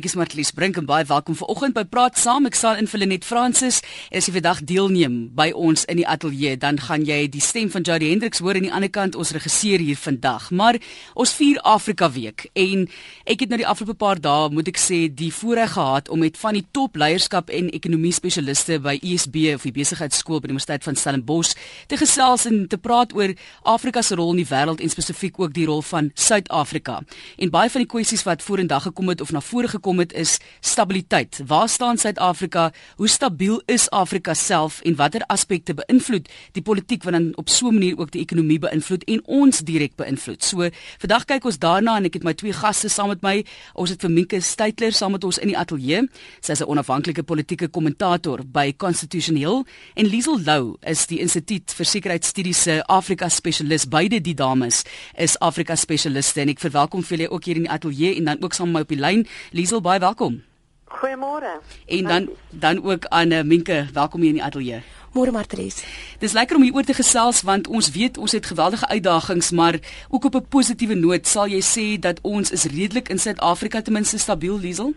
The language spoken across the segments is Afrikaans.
Ek is Martlies Brink en baie welkom vanoggend by Praat Saam. Ek staan in vir Lenet Francis. En as jy vandag deelneem by ons in die ateljee, dan gaan jy die stem van Jody Hendricks hoor aan die ander kant ons regisseur hier vandag. Maar ons vier Afrika Week en ek het nou die afgelope paar dae, moet ek sê, die voorreg gehad om met van die top leierskap en ekonomie spesialiste by USB of die besigheidskool by die Universiteit van Stellenbosch te gesels en te praat oor Afrika se rol in die wêreld en spesifiek ook die rol van Suid-Afrika. En baie van die kwessies wat vorendag gekom het of na vore gekom gekom het is stabiliteit. Waar staan Suid-Afrika? Hoe stabiel is Afrika self en watter aspekte beïnvloed die politiek wat dan op so 'n manier ook die ekonomie beïnvloed en ons direk beïnvloed? So, vandag kyk ons daarna en ek het my twee gaste saam met my. Ons het vir Minke Steytler saam met ons in die ateljee. Sy is 'n onafhanklike politieke kommentator by Constitution Hill en Liesel Lou is die Instituut vir Sekuriteitsstudies se Afrika spesialis. Beide die dames is Afrika spesialiste en ek verwelkom vir julle ook hier in die ateljee en dan ook saam met my op die lyn. Liesel Liesel, baie welkom. Goeiemôre. En dan dan ook aan uh, Minke, welkom hier in die ateljee. Môre Martries. Dis lekker om hier oor te gesels want ons weet ons het geweldige uitdagings, maar ook op 'n positiewe noot sal jy sê dat ons is redelik in Suid-Afrika ten minste stabiel, Liesel?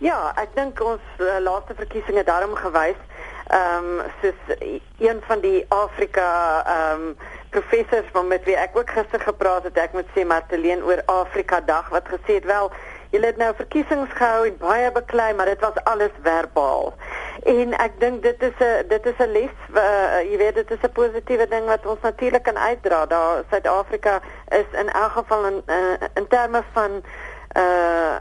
Ja, ek dink ons uh, laaste verkiesings het daarom gewys ehm um, soos een van die Afrika ehm um, professors met wie ek ook gister gepraat het, ek moet sê Marteleen oor Afrika Dag wat gesê het wel Julle het nou verkiesings gehou en baie beklei, maar dit was alles verbaal. En ek dink dit is 'n dit is 'n les, uh, jy weet dit is 'n positiewe ding wat ons natuurlik kan uitdra. Daar Suid-Afrika is in elk geval in uh, in terme van uh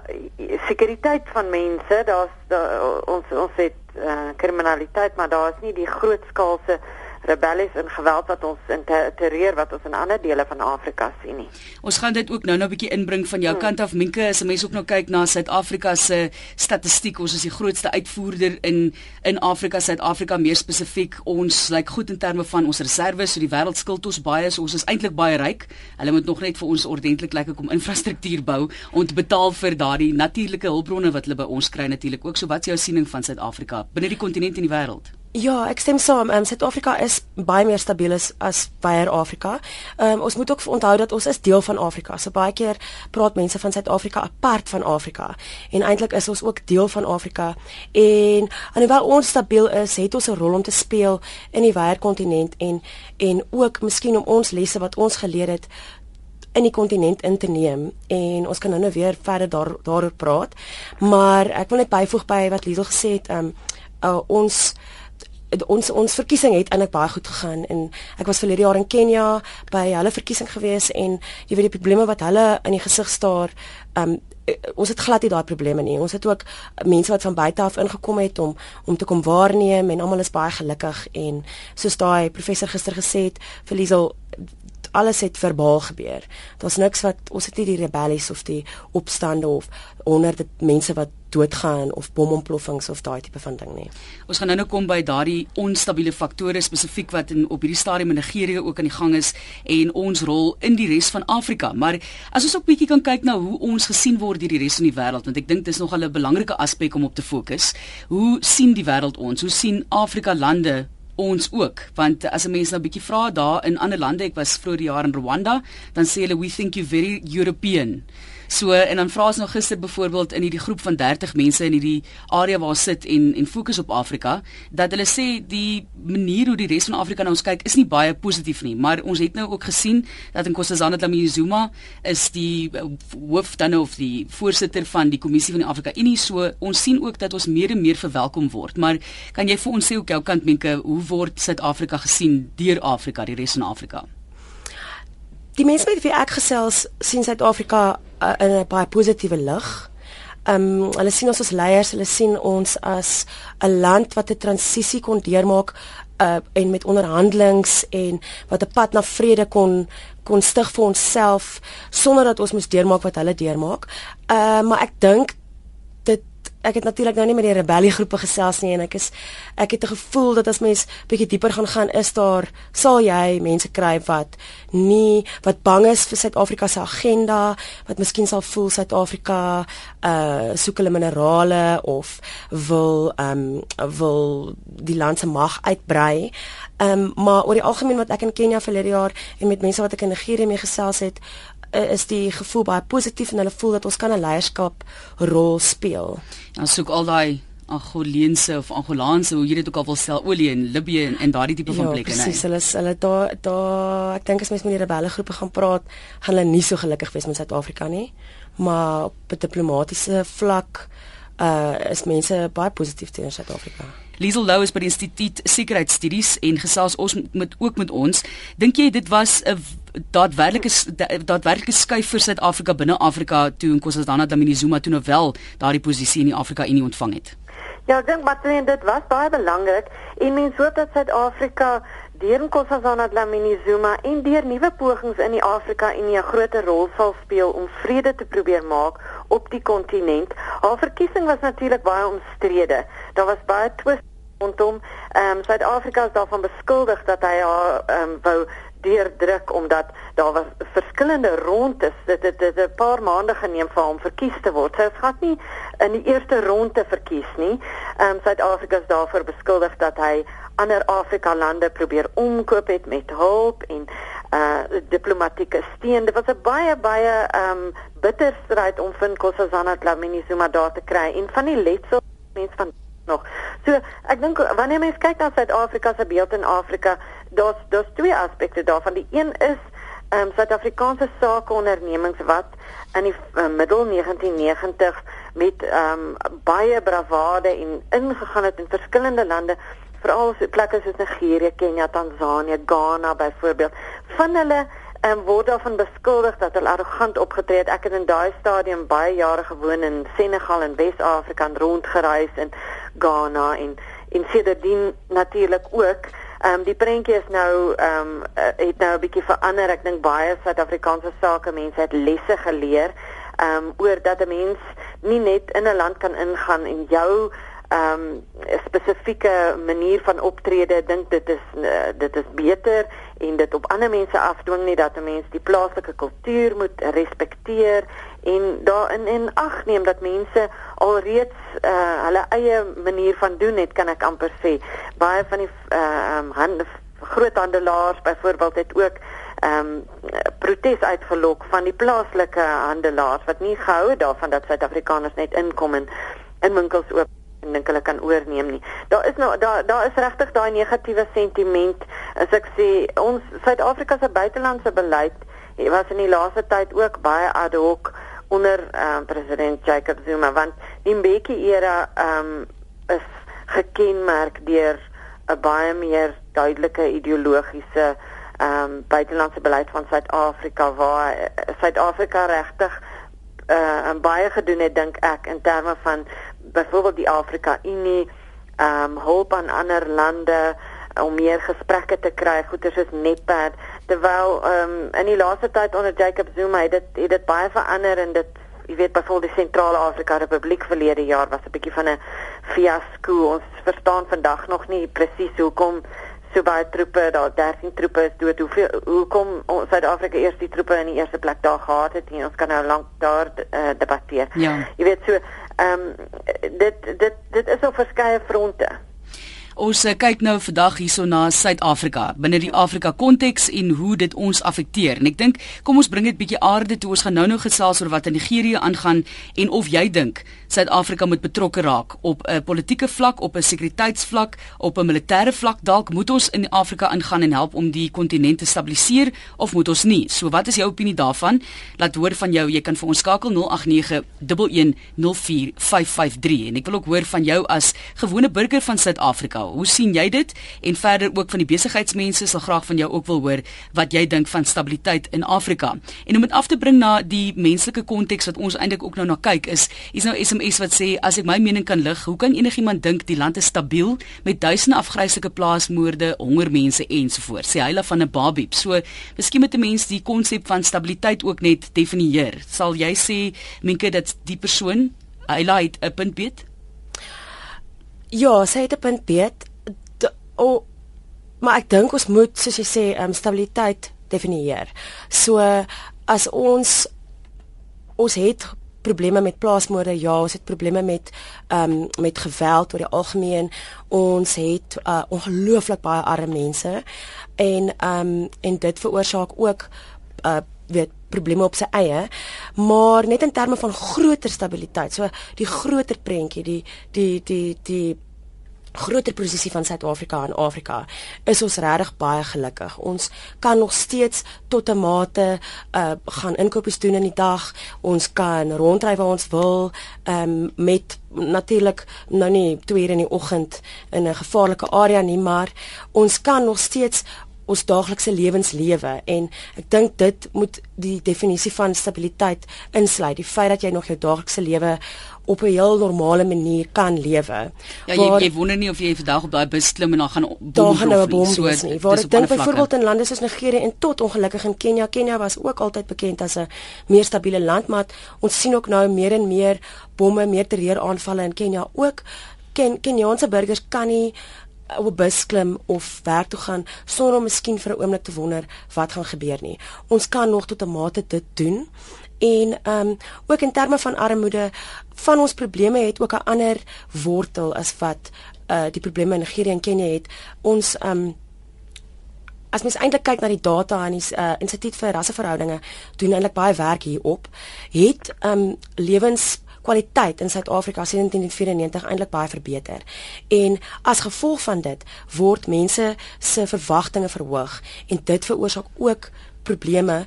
sekuriteit van mense, daar's daar, ons ons het uh, kriminaliteit, maar daar is nie die grootskaalse rebellies en geweld wat ons in terreur wat ons in ander dele van Afrika sien nie. Ons gaan dit ook nou nou 'n bietjie inbring van jou hmm. kant af Minke as mense ook nou kyk na Suid-Afrika se statistiek ons is die grootste uitvoerder in in Afrika Suid-Afrika meer spesifiek ons lyk goed in terme van ons reserve so die wêreld skuld ons baie so ons is eintlik baie ryk. Hulle moet nog net vir ons ordentlik lyk ek om infrastruktuur bou om te betaal vir daardie natuurlike hulpbronne wat hulle by ons kry natuurlik ook so wat is jou siening van Suid-Afrika binne die kontinent en die wêreld? Ja, ek stem saam. Um, Suid-Afrika is baie meer stabiel as as baie Afrika. Ehm um, ons moet ook onthou dat ons is deel van Afrika. So baie keer praat mense van Suid-Afrika apart van Afrika. En eintlik is ons ook deel van Afrika. En alhoewel ons stabiel is, het ons 'n rol om te speel in die wêreldkontinent en en ook miskien om ons lesse wat ons geleer het in die kontinent in te neem en ons kan nou nou weer verder daar daaroor praat. Maar ek wil net byvoeg by wat Liesel gesê het, ehm um, uh, ons ons ons verkiesing het eintlik baie goed gegaan en ek was verlede jaar in Kenja by hulle verkiesing gewees en jy weet die probleme wat hulle in die gesig staar um ons het glad nie daai probleme nie. Ons het ook mense wat van buite af ingekom het om om te kom waarneem en almal is baie gelukkig en soos daai professor gister gesê het vir Liesel alles het verbaal gebeur. Daar's niks wat ons het nie die rebellies of die opstande of honderde mense wat doodgaan of bomontploffings of daai tipe van ding nie. Ons gaan nou nou kom by daardie onstabiele faktore spesifiek wat in op hierdie stadium in Nigerië ook aan die gang is en ons rol in die res van Afrika. Maar as ons ook bietjie kan kyk na hoe ons gesien word deur die res van die wêreld want ek dink dis nogal 'n belangrike aspek om op te fokus. Hoe sien die wêreld ons? Hoe sien Afrika lande ons ook. Want as 'n mens nou 'n bietjie vra daar in ander lande ek was vroeër jaar in Rwanda dan sê hulle we think you very european So en dan vra ons nog gister byvoorbeeld in hierdie groep van 30 mense in hierdie area waar sit en en fokus op Afrika dat hulle sê die manier hoe die res van Afrika na ons kyk is nie baie positief nie, maar ons het nou ook gesien dat in Nkosazana Dlamini Zuma is die uh, hoof dan of die voorsitter van die kommissie van die Afrika Unie so ons sien ook dat ons meer en meer verwelkom word. Maar kan jy vir ons sê hoe jou kant menke hoe word Suid-Afrika gesien deur Afrika, die res van Afrika? Die mense met wie ek gesels sien Suid-Afrika uh, in 'n baie positiewe lig. Ehm um, hulle sien ons as leiers, hulle sien ons as 'n land wat 'n transisie kon deurmaak uh en met onderhandelings en wat 'n pad na vrede kon kon stig vir onsself sonder dat ons moes deurmaak wat hulle deurmaak. Uh maar ek dink ek het natuurlik nou nie met die rebelliegroepe gesels nie en ek is ek het 'n gevoel dat as mens bietjie dieper gaan gaan is daar sal jy mense kry wat nie wat bang is vir Suid-Afrika se agenda wat miskien sal voel Suid-Afrika uh soek hulle minerale of wil um wil die land se mag uitbrei. Um maar oor die algemeen wat ek in Kenia verlede jaar en met mense wat ek in Nigerië mee gesels het is die gevoel baie positief en hulle voel dat ons kan 'n leierskap rol speel. Dan soek al daai Angoleense of Angolaanse hoe jy dit ook al wil stel olie in Libië en, en daardie tipe van ja, plekke nee. Presies, hulle hulle daar daar ek dink as mens met die rebelle groepe gaan praat, gaan hulle nie so gelukkig wees met Suid-Afrika nie, maar op 'n diplomatiese vlak uh is mense baie positief teenoor Suid-Afrika. Liesel Lou is by die Instituut Sekuriteitsstudies en gesels ons met ook met ons. Dink jy dit was 'n daadwerklike daadwerklike skuif vir Suid-Afrika binne Afrika toe Nkosazana Dlamini Zuma toe nou wel daardie posisie in die Afrika Unie ontvang het? Ja, ek dink Matleen dit was baie belangrik en mens hoop dat Suid-Afrika deur Nkosazana Dlamini Zuma en deur nuwe pogings in die Afrika Unie 'n groter rol sal speel om vrede te probeer maak op die kontinent. Haar verkiesing was natuurlik baie omstrede. Daar was baie twist rondom. Ehm um, Suid-Afrika is daarvan beskuldig dat hy haar ehm um, wou deurdruk omdat daar was verskillende rondes. Dit het 'n paar maande geneem vir hom verkies te word. Sy het glad nie in die eerste ronde verkies nie. Ehm um, Suid-Afrika is daarvoor beskuldig dat hy ander Afrika lande probeer omkoop het met hulp en uh diplomatieke steun. Dit was 'n baie baie ehm um, bitter stryd om vir Nkosazana Dlamini Zuma daar te kry en van die letsel mense van nog. So ek dink wanneer mense kyk na Suid-Afrika se beeld in Afrika, daar's daar's twee aspekte daarvan. Die een is ehm um, Suid-Afrikaanse sakeondernemings wat in die uh, middel 1990 met ehm um, baie bravade en ingegaan het in verskillende lande veral so plekke soos Nigerië, Kenia, Tansanië, Ghana byvoorbeeld. Van hulle en word daarvan beskuldig dat hulle arrogant opgetree het. Ek het in daai stadium baie jare gewoon in Senegal en Wes-Afrika rondgereis in Ghana en en sedertdien natuurlik ook. Ehm um, die prentjie is nou ehm um, het nou 'n bietjie verander. Ek dink baie Suid-Afrikaanse sake mense het lesse geleer ehm um, oor dat 'n mens nie net in 'n land kan ingaan en jou ehm um, spesifieke manier van optrede dink dit is uh, dit is beter en dit op ander mense afdwing nie dat 'n mens die plaaslike kultuur moet respekteer en daarin in ag neem dat mense alreeds uh, hulle eie manier van doen het kan ek amper sê. Baie van die ehm uh, um, groothandelaars byvoorbeeld het ook ehm um, protes uitgelok van die plaaslike handelaars wat nie gehou het daarvan dat Suid-Afrikaners net inkom en in winkels oop en dink hulle kan oorneem nie. Daar is nou daar daar is regtig daai negatiewe sentiment. As ek sê ons Suid-Afrika se buitelandse beleid was in die laaste tyd ook baie ad hoc onder uh, president Jacob Zuma want die Mbeki era um, is gekenmerk deur 'n baie meer duidelike ideologiese um, buitelandse beleid van Suid-Afrika waar uh, Suid-Afrika regtig uh, baie gedoen het dink ek in terme van byvoorbeeld die Afrika Unie ehm um, hulp aan ander lande om meer gesprekke te kry goeie soos Netpad terwyl ehm um, in die laaste tyd onder Jacob Zuma het dit het dit baie verander en dit jy weet byvoorbeeld die Sentrale Afrika Republiek verlede jaar was 'n bietjie van 'n fiasco ons verstaan vandag nog nie presies hoekom so baie troepe daar 13 troepe is dood hoeveel hoekom Suid-Afrika eers die troepe in die eerste plek daar gehad het en ons kan nou lank daar uh, debatteer ja. jy weet so ehm um, dit dit dit is op verskeie fronte. Ons uh, kyk nou vandag hierso na Suid-Afrika binne die Afrika konteks en hoe dit ons affekteer. En ek dink kom ons bring dit bietjie aarde toe. Ons gaan nou-nou gesels oor wat in Nigerië aangaan en of jy dink Suid-Afrika moet betrokke raak op 'n politieke vlak, op 'n sekuriteitsvlak, op 'n militêre vlak dalk moet ons in Afrika ingaan en help om die kontinent te stabiliseer of moet ons nie? So wat is jou opinie daarvan? Laat hoor van jou. Jy kan vir ons skakel 0891104553 en ek wil ook hoor van jou as gewone burger van Suid-Afrika. Hoe sien jy dit? En verder ook van die besigheidsmense sal graag van jou ook wil hoor wat jy dink van stabiliteit in Afrika. En om dit af te bring na die menslike konteks wat ons eintlik ook nou na kyk is, is nou SMS wat sê as ek my mening kan lig, hoe kan enigiemand dink die land is stabiel met duisende afgryslike plaasmoorde, hongermense ensovoorts? Sê Hyla van 'n Babie. So, miskien moet 'n mens die konsep van stabiliteit ook net definieer. Sal jy sê menke dat die persoon Hyla het 'n punt beet? Ja, sy het 'n punt beet. O, oh, maar ek dink ons moet soos jy sê, um, stabiliteit definieer. So as ons ons het probleme met plaasmoorde, ja, ons het probleme met ehm um, met geweld oor die algemeen. Ons het uh, ongelooflik baie arme mense en ehm um, en dit veroorsaak ook uh weet probleme op sy eie, maar net in terme van groter stabiliteit. So die groter prentjie, die die die die groter posisie van Suid-Afrika in Afrika is ons regtig baie gelukkig. Ons kan nog steeds tot 'n mate uh gaan inkopies doen in die dag. Ons kan ronddry waar ons wil um met natuurlik nou nie 2 ure in die oggend in 'n gevaarlike area nie, maar ons kan nog steeds ons daaglikse lewens lewe en ek dink dit moet die definisie van stabiliteit insluit die feit dat jy nog jou daaglikse lewe op 'n heel normale manier kan lewe. Ja, jy jy wonder nie of jy vandag op daai bus klim en dan gaan daar gaan nou 'n bom wees nie. Waar ek dink byvoorbeeld in lande soos Nigerië en tot ongelukkig in Kenia. Kenia was ook altyd bekend as 'n meer stabiele land, maar ons sien ook nou meer en meer bomme, meer terreuraanvalle in Kenia ook. Ken Keniaanse burgers kan nie op 'n bus klim of werk toe gaan sonder om miskien vir 'n oomblik te wonder wat gaan gebeur nie. Ons kan nog tot 'n mate dit doen en ehm um, ook in terme van armoede van ons probleme het ook 'n ander wortel as wat uh die probleme in Nigerië en Kenia het. Ons ehm um, as mens eintlik kyk na die data en die uh, Instituut vir Rasseverhoudinge doen eintlik baie werk hierop, het ehm um, lewens kwaliteit in Suid-Afrika sedert 1994 eintlik baie verbeter. En as gevolg van dit word mense se verwagtinge verhoog en dit veroorsaak ook probleme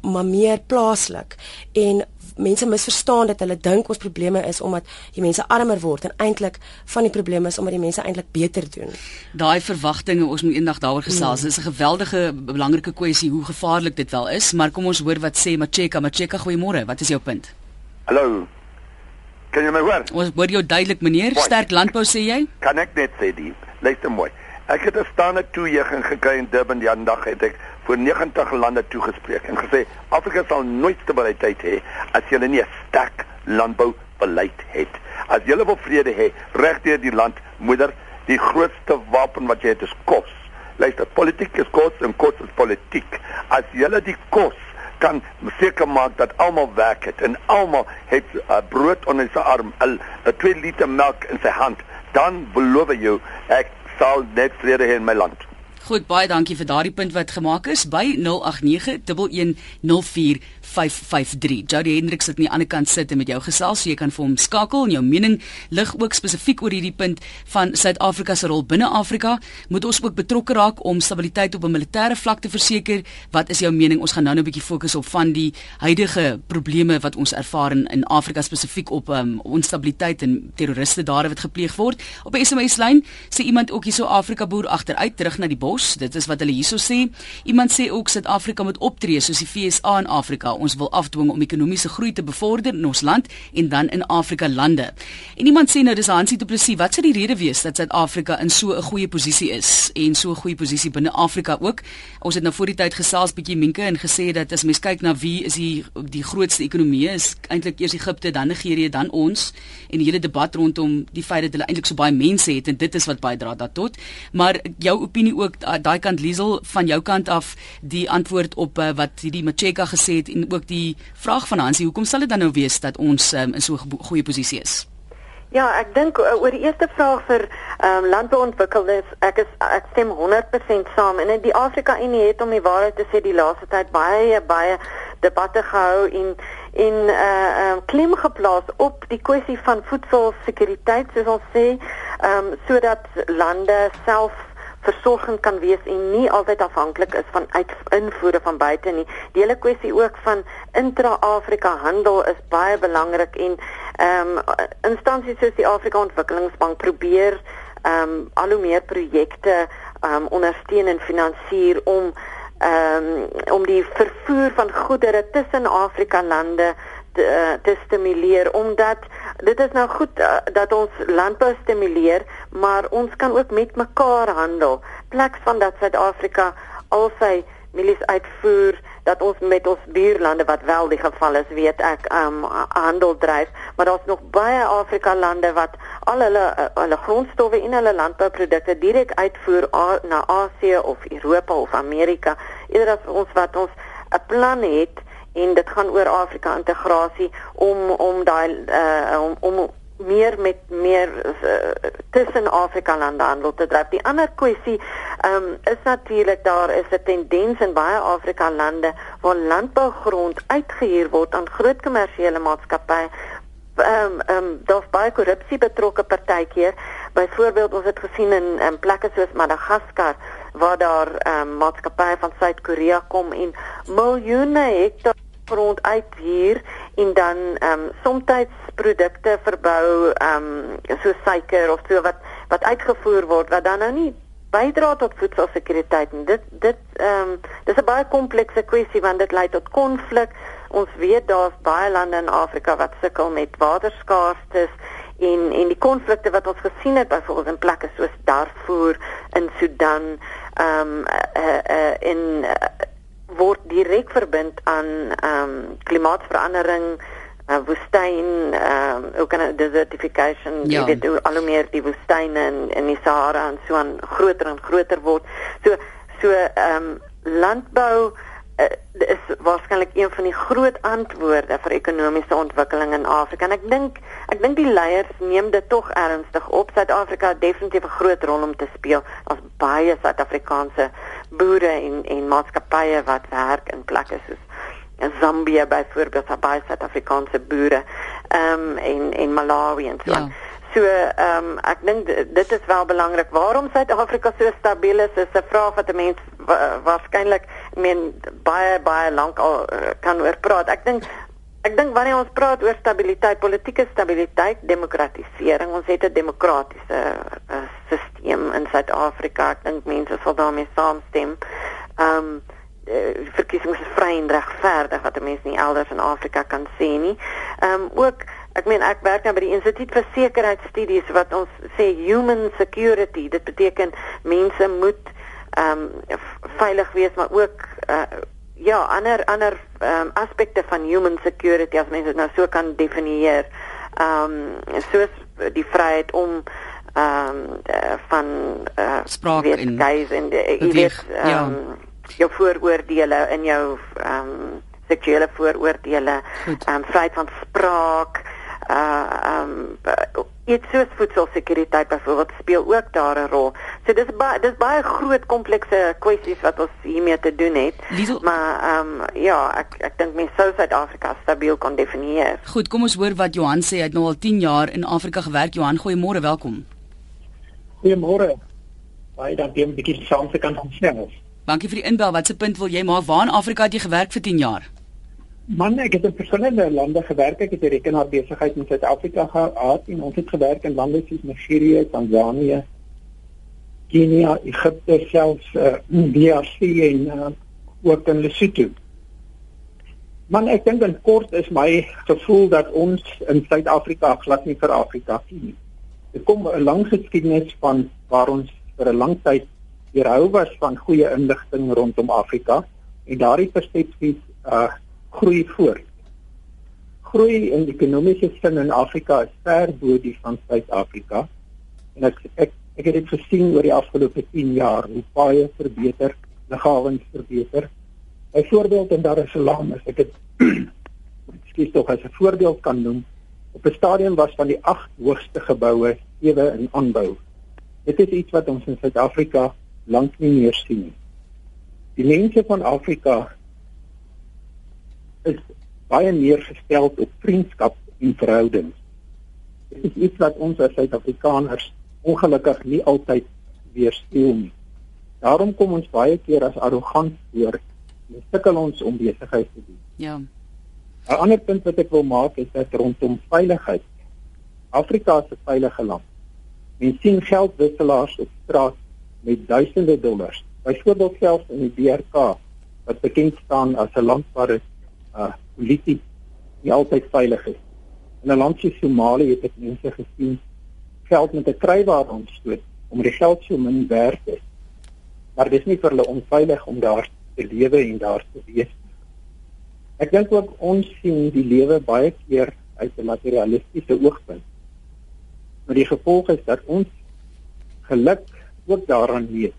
maar meer plaaslik en mense misverstaan dat hulle dink ons probleme is omdat die mense armer word en eintlik van die probleme is omdat die mense eintlik beter doen. Daai verwagtinge, ons moet eendag daaroor gesels. Dit mm. is 'n geweldige belangrike kwessie hoe gevaarlik dit wel is, maar kom ons hoor wat sê Macheka. Macheka, goeiemôre. Wat is jou punt? Hallo. Kan jy my hoor? Ons hoor jou duidelik, meneer. Mooi. Sterk landbou sê jy? Kan ek net sê die luister mooi. Ek het 'n staande toejuiging gekry in Durban die ander dag het ek voor 90 lande toegespreek en gesê Afrika sal nooit stabiliteit hê as jy nie 'n sterk landboubeleid het. As jy wil vrede hê regdeur die land, moeder, die grootste wapen wat jy het is kos. Luister, politiek is kos en kos is politiek. As jy die kos kan seker maak dat almal werk het en almal het uh, brood onder sy arm, 'n 2 liter melk in sy hand, dan beloof ek jou ek sal net vrede hê in my land. Goed, baie dankie vir daardie punt wat gemaak is by 089104553. Jody Hendrik sit aan die ander kant sit en met jou gesels, so jy kan vir hom skakel en jou mening lig ook spesifiek oor hierdie punt van Suid-Afrika se rol binne Afrika. Moet ons ook betrokke raak om stabiliteit op 'n militêre vlak te verseker? Wat is jou mening? Ons gaan nou 'n bietjie fokus op van die huidige probleme wat ons ervaar in, in Afrika spesifiek op um, onstabiliteit en terroriste dade wat gepleeg word. Op 'n SMS lyn sê iemand ook hierso Afrika boer agteruit terug na die bos. Dit is wat hulle hierso sê. Iemand sê ook Suid-Afrika moet optree soos die FSA in Afrika ons wil afdwing om ekonomiese groei te bevorder in ons land en dan in Afrika lande. En iemand sê nou dis Hansie Du Plessis, wat sou die rede wees dat Suid-Afrika in so 'n goeie posisie is en so 'n goeie posisie binne Afrika ook? Ons het nou voor die tyd gesels bietjie Minke en gesê dat as mens kyk na wie is die die grootste ekonomie is eintlik eers Egipte, dan Nigerië, dan ons en die hele debat rondom die feit dat hulle eintlik so baie mense het en dit is wat bydra daartot. Maar jou opinie ook daai kant Liesel van jou kant af die antwoord op uh, wat hierdie Macheka gesê het en ook die vraag van Hansie, hoekom sal dit dan nou wees dat ons um, in so 'n goeie posisie is? Ja, ek dink uh, oor die eerste vraag vir ehm um, landbouontwikkeling, ek is ek stem 100% saam en die Afrika Unie het om die waarheid te sê die laaste tyd baie baie debatte gehou en en eh uh, um, klem geplaas op die kwessie van voedselsekuriteit soos ons sê, ehm um, sodat lande self versorgend kan wees en nie altyd afhanklik is van invoere van buite nie. Die hele kwessie ook van intra-Afrika handel is baie belangrik en ehm um, instansies soos die Afrika Ontwikkelingsbank probeer ehm um, al hoe meer projekte ehm um, ondersteun en finansier om ehm um, om die vervoer van goedere tussen Afrika lande te, uh, te stimuleer omdat dit is nou goed uh, dat ons landbou stimuleer, maar ons kan ook met mekaar handel. Pleks van dat Suid-Afrika al sy mielies uitvoer dat ons met ons buurlande wat wel die geval is, weet ek, um handel dryf, maar daar's nog baie Afrika lande wat al hulle uh, hulle grondstowwe en hulle landbouprodukte direk uitvoer na Asië of Europa of Amerika. Eerder as ons wat ons 'n plan het en dit gaan oor Afrika integrasie om om daai uh, om om meer met meer uh, tussen Afrika lande handel te dryf. Die ander kwessie um, is natuurlik daar is 'n tendens in baie Afrika lande waar landbougrond uitgehuur word aan groot kommersiële maatskappye. Ehm um, ehm um, daar's baie korrupsie betrokke partykeer. Byvoorbeeld ons het gesien in in plekke soos Madagaskar waar daar ehm um, maatskappye van Suid-Korea kom en miljoene hektaar grond uithuur en dan ehm um, soms produkte verbou ehm um, so suiker of so wat wat uitgevoer word wat dan nou nie bydra tot voedselsekuriteit en dit dit ehm um, dis 'n baie komplekse kwessie want dit lei tot konflik. Ons weet daar's baie lande in Afrika wat sukkel met waterskaarstes en en die konflikte wat ons gesien het byvoorbeeld in plekke soos Darfur in Sudan ehm um, uh, uh, uh, in uh, word direk verbind aan ehm um, klimaatsverandering uh, woestyn ehm um, ook 'n desertification ja. jy weet al hoe meer die woestyne in in die Sahara en so aan groter en groter word so so ehm um, landbou uh, is waarskynlik een van die groot antwoorde vir ekonomiese ontwikkeling in Afrika en ek dink ek dink die leiers neem dit tog ernstig op Suid-Afrika het definitief 'n groot rol om te speel as baie Suid-Afrikaanse boere en en maatskappye wat werk in plekke soos in Zambia byvoorbeeld daar baie Suid-Afrikaanse boere ehm um, en en Malawi en so. Ja. So ehm um, ek dink dit is wel belangrik. Waarom Suid-Afrika so stabiel is is 'n vraag wat 'n mens waarskynlik ek meen baie baie lank al uh, kan oor praat. Ek dink ek dink wanneer ons praat oor stabiliteit, politieke stabiliteit, demokratisering, ons het 'n demokratiese uh, stelsel in Suid-Afrika. Ek dink mense sal daarmee saamstem. Ehm um, verkiesings is vry en regverdig wat mense nie elders in Afrika kan sê nie. Ehm um, ook ek meen ek werk nou by die Instituut vir Sekuriteitsstudies wat ons sê human security. Dit beteken mense moet ehm um, veilig wees maar ook uh, ja, ander ander um, aspekte van human security as mense dit nou so kan definieer. Ehm um, soos die vryheid om ehm um, van uh, spraak en guys en jy weet ehm ja. jou vooroordeele in jou ehm um, seksuele vooroordeele, ehm um, vryheid van spraak, uh ehm um, iets soos voedselsekuriteit byvoorbeeld speel ook daar 'n rol. So dis baie dis baie groot komplekse kwessies wat ons hiermee te doen het. Liesel, maar ehm um, ja, ek ek dink mense sou Suid-Afrika stabiel kon definieer. Goed, kom ons hoor wat Johan sê. Hy het nou al 10 jaar in Afrika gewerk. Johan, goeiemôre, welkom. Goeiemôre. Baie dankie om 'n bietjie saam te kan gesels. Dankie vir die inbel. Watse punt wil jy maak? Waar in Afrika het jy gewerk vir 10 jaar? Man, ek het in verskillende lande gewerk. Ek het 'n rekenaarbesigheid in Suid-Afrika gehad en ons het gewerk in lande soos Nigerië, Tanzanië, Kenia, Egipte, selfs uh, DRC en uh, ook in Lesotho. Man, ek dink in kort is my gevoel dat ons in Suid-Afrika glad nie vir Afrika sien nie. Dit kom 'n lang geskiedenis van waar ons vir 'n lang tyd weerhou was van goeie inligting rondom Afrika en daardie persepsies uh groei voort. Groei in ekonomiese sin in Afrika is ver bo die van Suid-Afrika. En ek ek ek het dit gesien oor die afgelope 10 jaar hoe baie verbeter, liggawens verbeter. Byvoorbeeld in Dar es Salaam as ek dit skielik tog as 'n voorbeeld kan noem, op 'n stadium was van die 8 hoogste geboue ewe in aanbou. Dit is iets wat ons in Suid-Afrika lank nie meer sien nie. Die mense van Afrika is baie meer gestel op vriendskap en verhoudings. Dit is iets wat ons as Suid-Afrikaners ongelukkig nie altyd weerspieël nie. Daarom kom ons baie keer as arrogant voor en sukkel ons om besigheid te doen. Ja. 'n Ander punt wat ek wil maak is dat rondom veiligheid. Afrika is 'n veilige land. Mens sien geldwisselaars op straat met duisende dollars. Byvoorbeeld selfs in die DRK wat bekend staan as 'n land waar dit uh polities nie altyd veilig is. In 'n land soos Somalië het ek mense gesien geld met 'n kruiwaar ontstoot om die geld so min werd is. Maar dit is nie vir hulle onveilig om daar te lewe en daar te wees. Ek dink ook ons sien die lewe baie keer uit 'n materialistiese oogpunt. Maar die gevolg is dat ons geluk ook daaraan weet.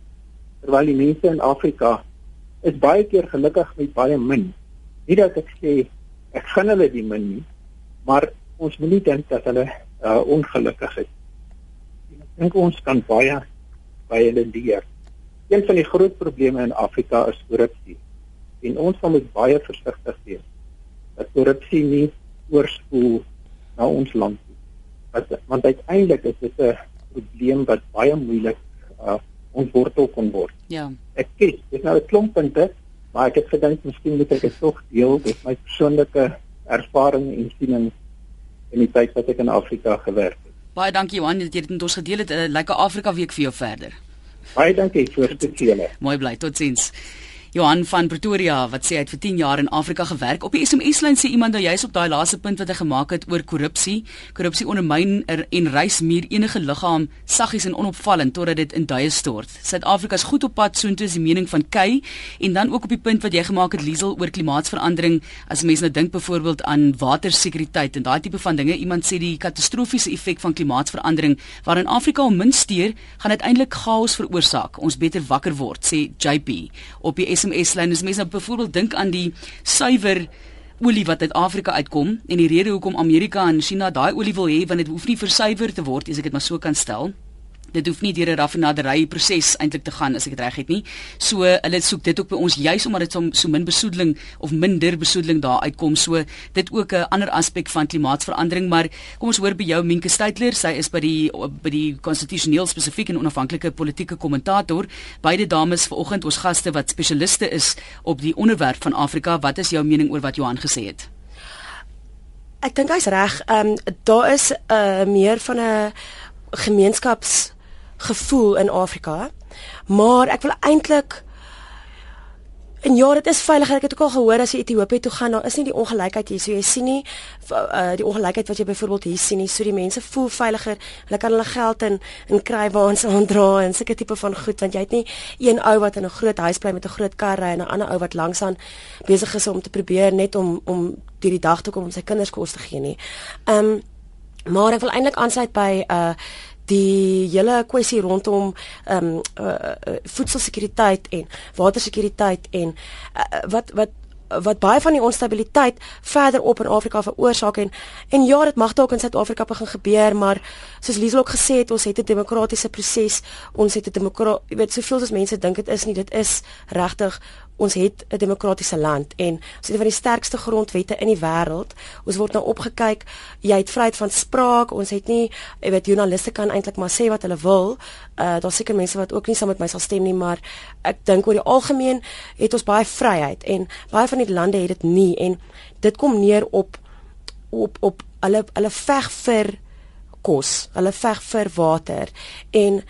Terwyl die mense in Afrika is baie keer gelukkig met baie min. Nie dat ek sê ek gun hulle die min nie, maar ons moet nie dink dat hulle uh, ongelukkig is. Ek dink ons kan baie baie hulle leer. een van die groot probleme in Afrika is korrupsie. En ons moet baie versigtig wees dat korrupsie nie oorspoel na ons land nie. Want, want uiteindelik is dit 'n probleem wat baie moeilik uh, ontwortel kon word. Ja. Ek kies, dis nou 'n klomp punte, maar ek het gedink miskien moet ek dit tog deel met my persoonlike ervaring en siening in die tyd wat ek in Afrika gewerk het. Baie dankie Johan dat jy dit met ons gedeel het. 'n uh, Lekker Afrika week vir jou verder. Baie dankie vir dit julle. Mooi bly. Totsiens. Johan van Pretoria wat sê hy het vir 10 jaar in Afrika gewerk. Op die SMS-lyn sê iemand nou jy's op daai laaste punt wat hy gemaak het oor korrupsie. Korrupsie ondermyn er, en reis meer enige liggaam saggies en onopvallend totdat dit in duie stort. Suid-Afrika is goed op pad soontoe is die mening van Kay en dan ook op die punt wat jy gemaak het Liesel oor klimaatsverandering. As mense nou dink byvoorbeeld aan watersekuriteit en daai tipe van dinge, iemand sê die katastrofiese effek van klimaatsverandering waarin Afrika om min steur, gaan uiteindelik chaos veroorsaak. Ons beter wakker word, sê JP op die SMS lyn. As mense nou byvoorbeeld dink aan die suiwer olie wat uit Afrika uitkom en die rede hoekom Amerika en China daai olie wil hê want dit hoef nie versuiwer te word as ek dit maar so kan stel dit hoef nie deur 'n raffinaderye proses eintlik te gaan as ek dit reg het nie. So hulle soek dit ook by ons juis omdat dit so, so min besoedeling of minder besoedeling daar uitkom. So dit ook 'n ander aspek van klimaatsverandering, maar kom ons hoor by jou Minke Steytler, sy is by die by die konstitusioneel spesifiek en onafhanklike politieke kommentator. Beide dames vanoggend ons gaste wat spesialiste is op die onderwerp van Afrika. Wat is jou mening oor wat Johan gesê het? Ek dink hy's reg. Ehm um, daar is 'n uh, meer van 'n gemeenskaps gevoel in Afrika. Maar ek wil eintlik En ja, dit is veiliger. Ek het ook al gehoor as jy Ethiopië toe gaan, daar is nie die ongelykheid hier. So jy sien nie uh, die ongelykheid wat jy byvoorbeeld hier sien nie. So die mense voel veiliger. Hulle kan hulle geld in in krywaans aandra en sulke tipe van goed want jy het nie een ou wat in 'n groot huis bly met 'n groot kar ry en 'n ander ou wat langsaan besig is om te probeer net om om deur die dag toe kom om sy kinders kos te gee nie. Ehm um, maar ek wil eintlik aansluit by uh die hele kwessie rondom ehm um, uh, uh, voedselsekuriteit en watersekuriteit en uh, wat wat wat baie van die onstabiliteit verder op in Afrika veroorsaak en en ja dit mag dalk in Suid-Afrika begin gebeur maar soos Liesel ook gesê het ons het 'n demokratiese proses ons het 'n demokra jy weet soveel as mense dink dit is nie dit is regtig ons het 'n demokratiese land en ons het een van die sterkste grondwette in die wêreld. Ons word nou opgekyk. Jy het vryheid van spraak. Ons het nie, jy weet, joernaliste kan eintlik maar sê wat hulle wil. Uh daar's seker mense wat ook nie saam met my sal stem nie, maar ek dink oor die algemeen het ons baie vryheid en baie van die lande het dit nie en dit kom neer op op op hulle hulle veg vir kos. Hulle veg vir water en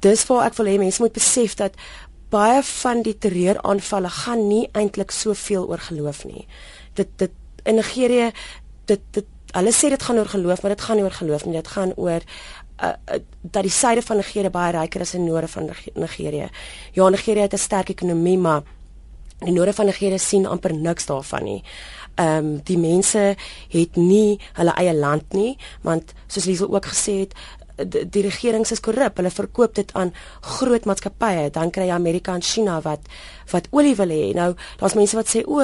dis waar ek wil hê mense moet besef dat baie van die terreuraanvalle gaan nie eintlik soveel oor geloof nie. Dit dit in Nigerië dit dit hulle sê dit gaan oor geloof, maar dit gaan nie oor geloof nie. Dit gaan oor uh, uh, dat die suide van Nigerië baie ryker is as die noorde van Nigerië. Ja, Nigerië het 'n sterk ekonomie, maar die noorde van Nigerië sien amper niks daarvan nie. Ehm um, die mense het nie hulle eie land nie, want soos Liesel ook gesê het, die, die regerings is korrup. Hulle verkoop dit aan groot maatskappye. Dan kry jy Amerika en China wat wat olie wil hê. Nou, daar's mense wat sê o,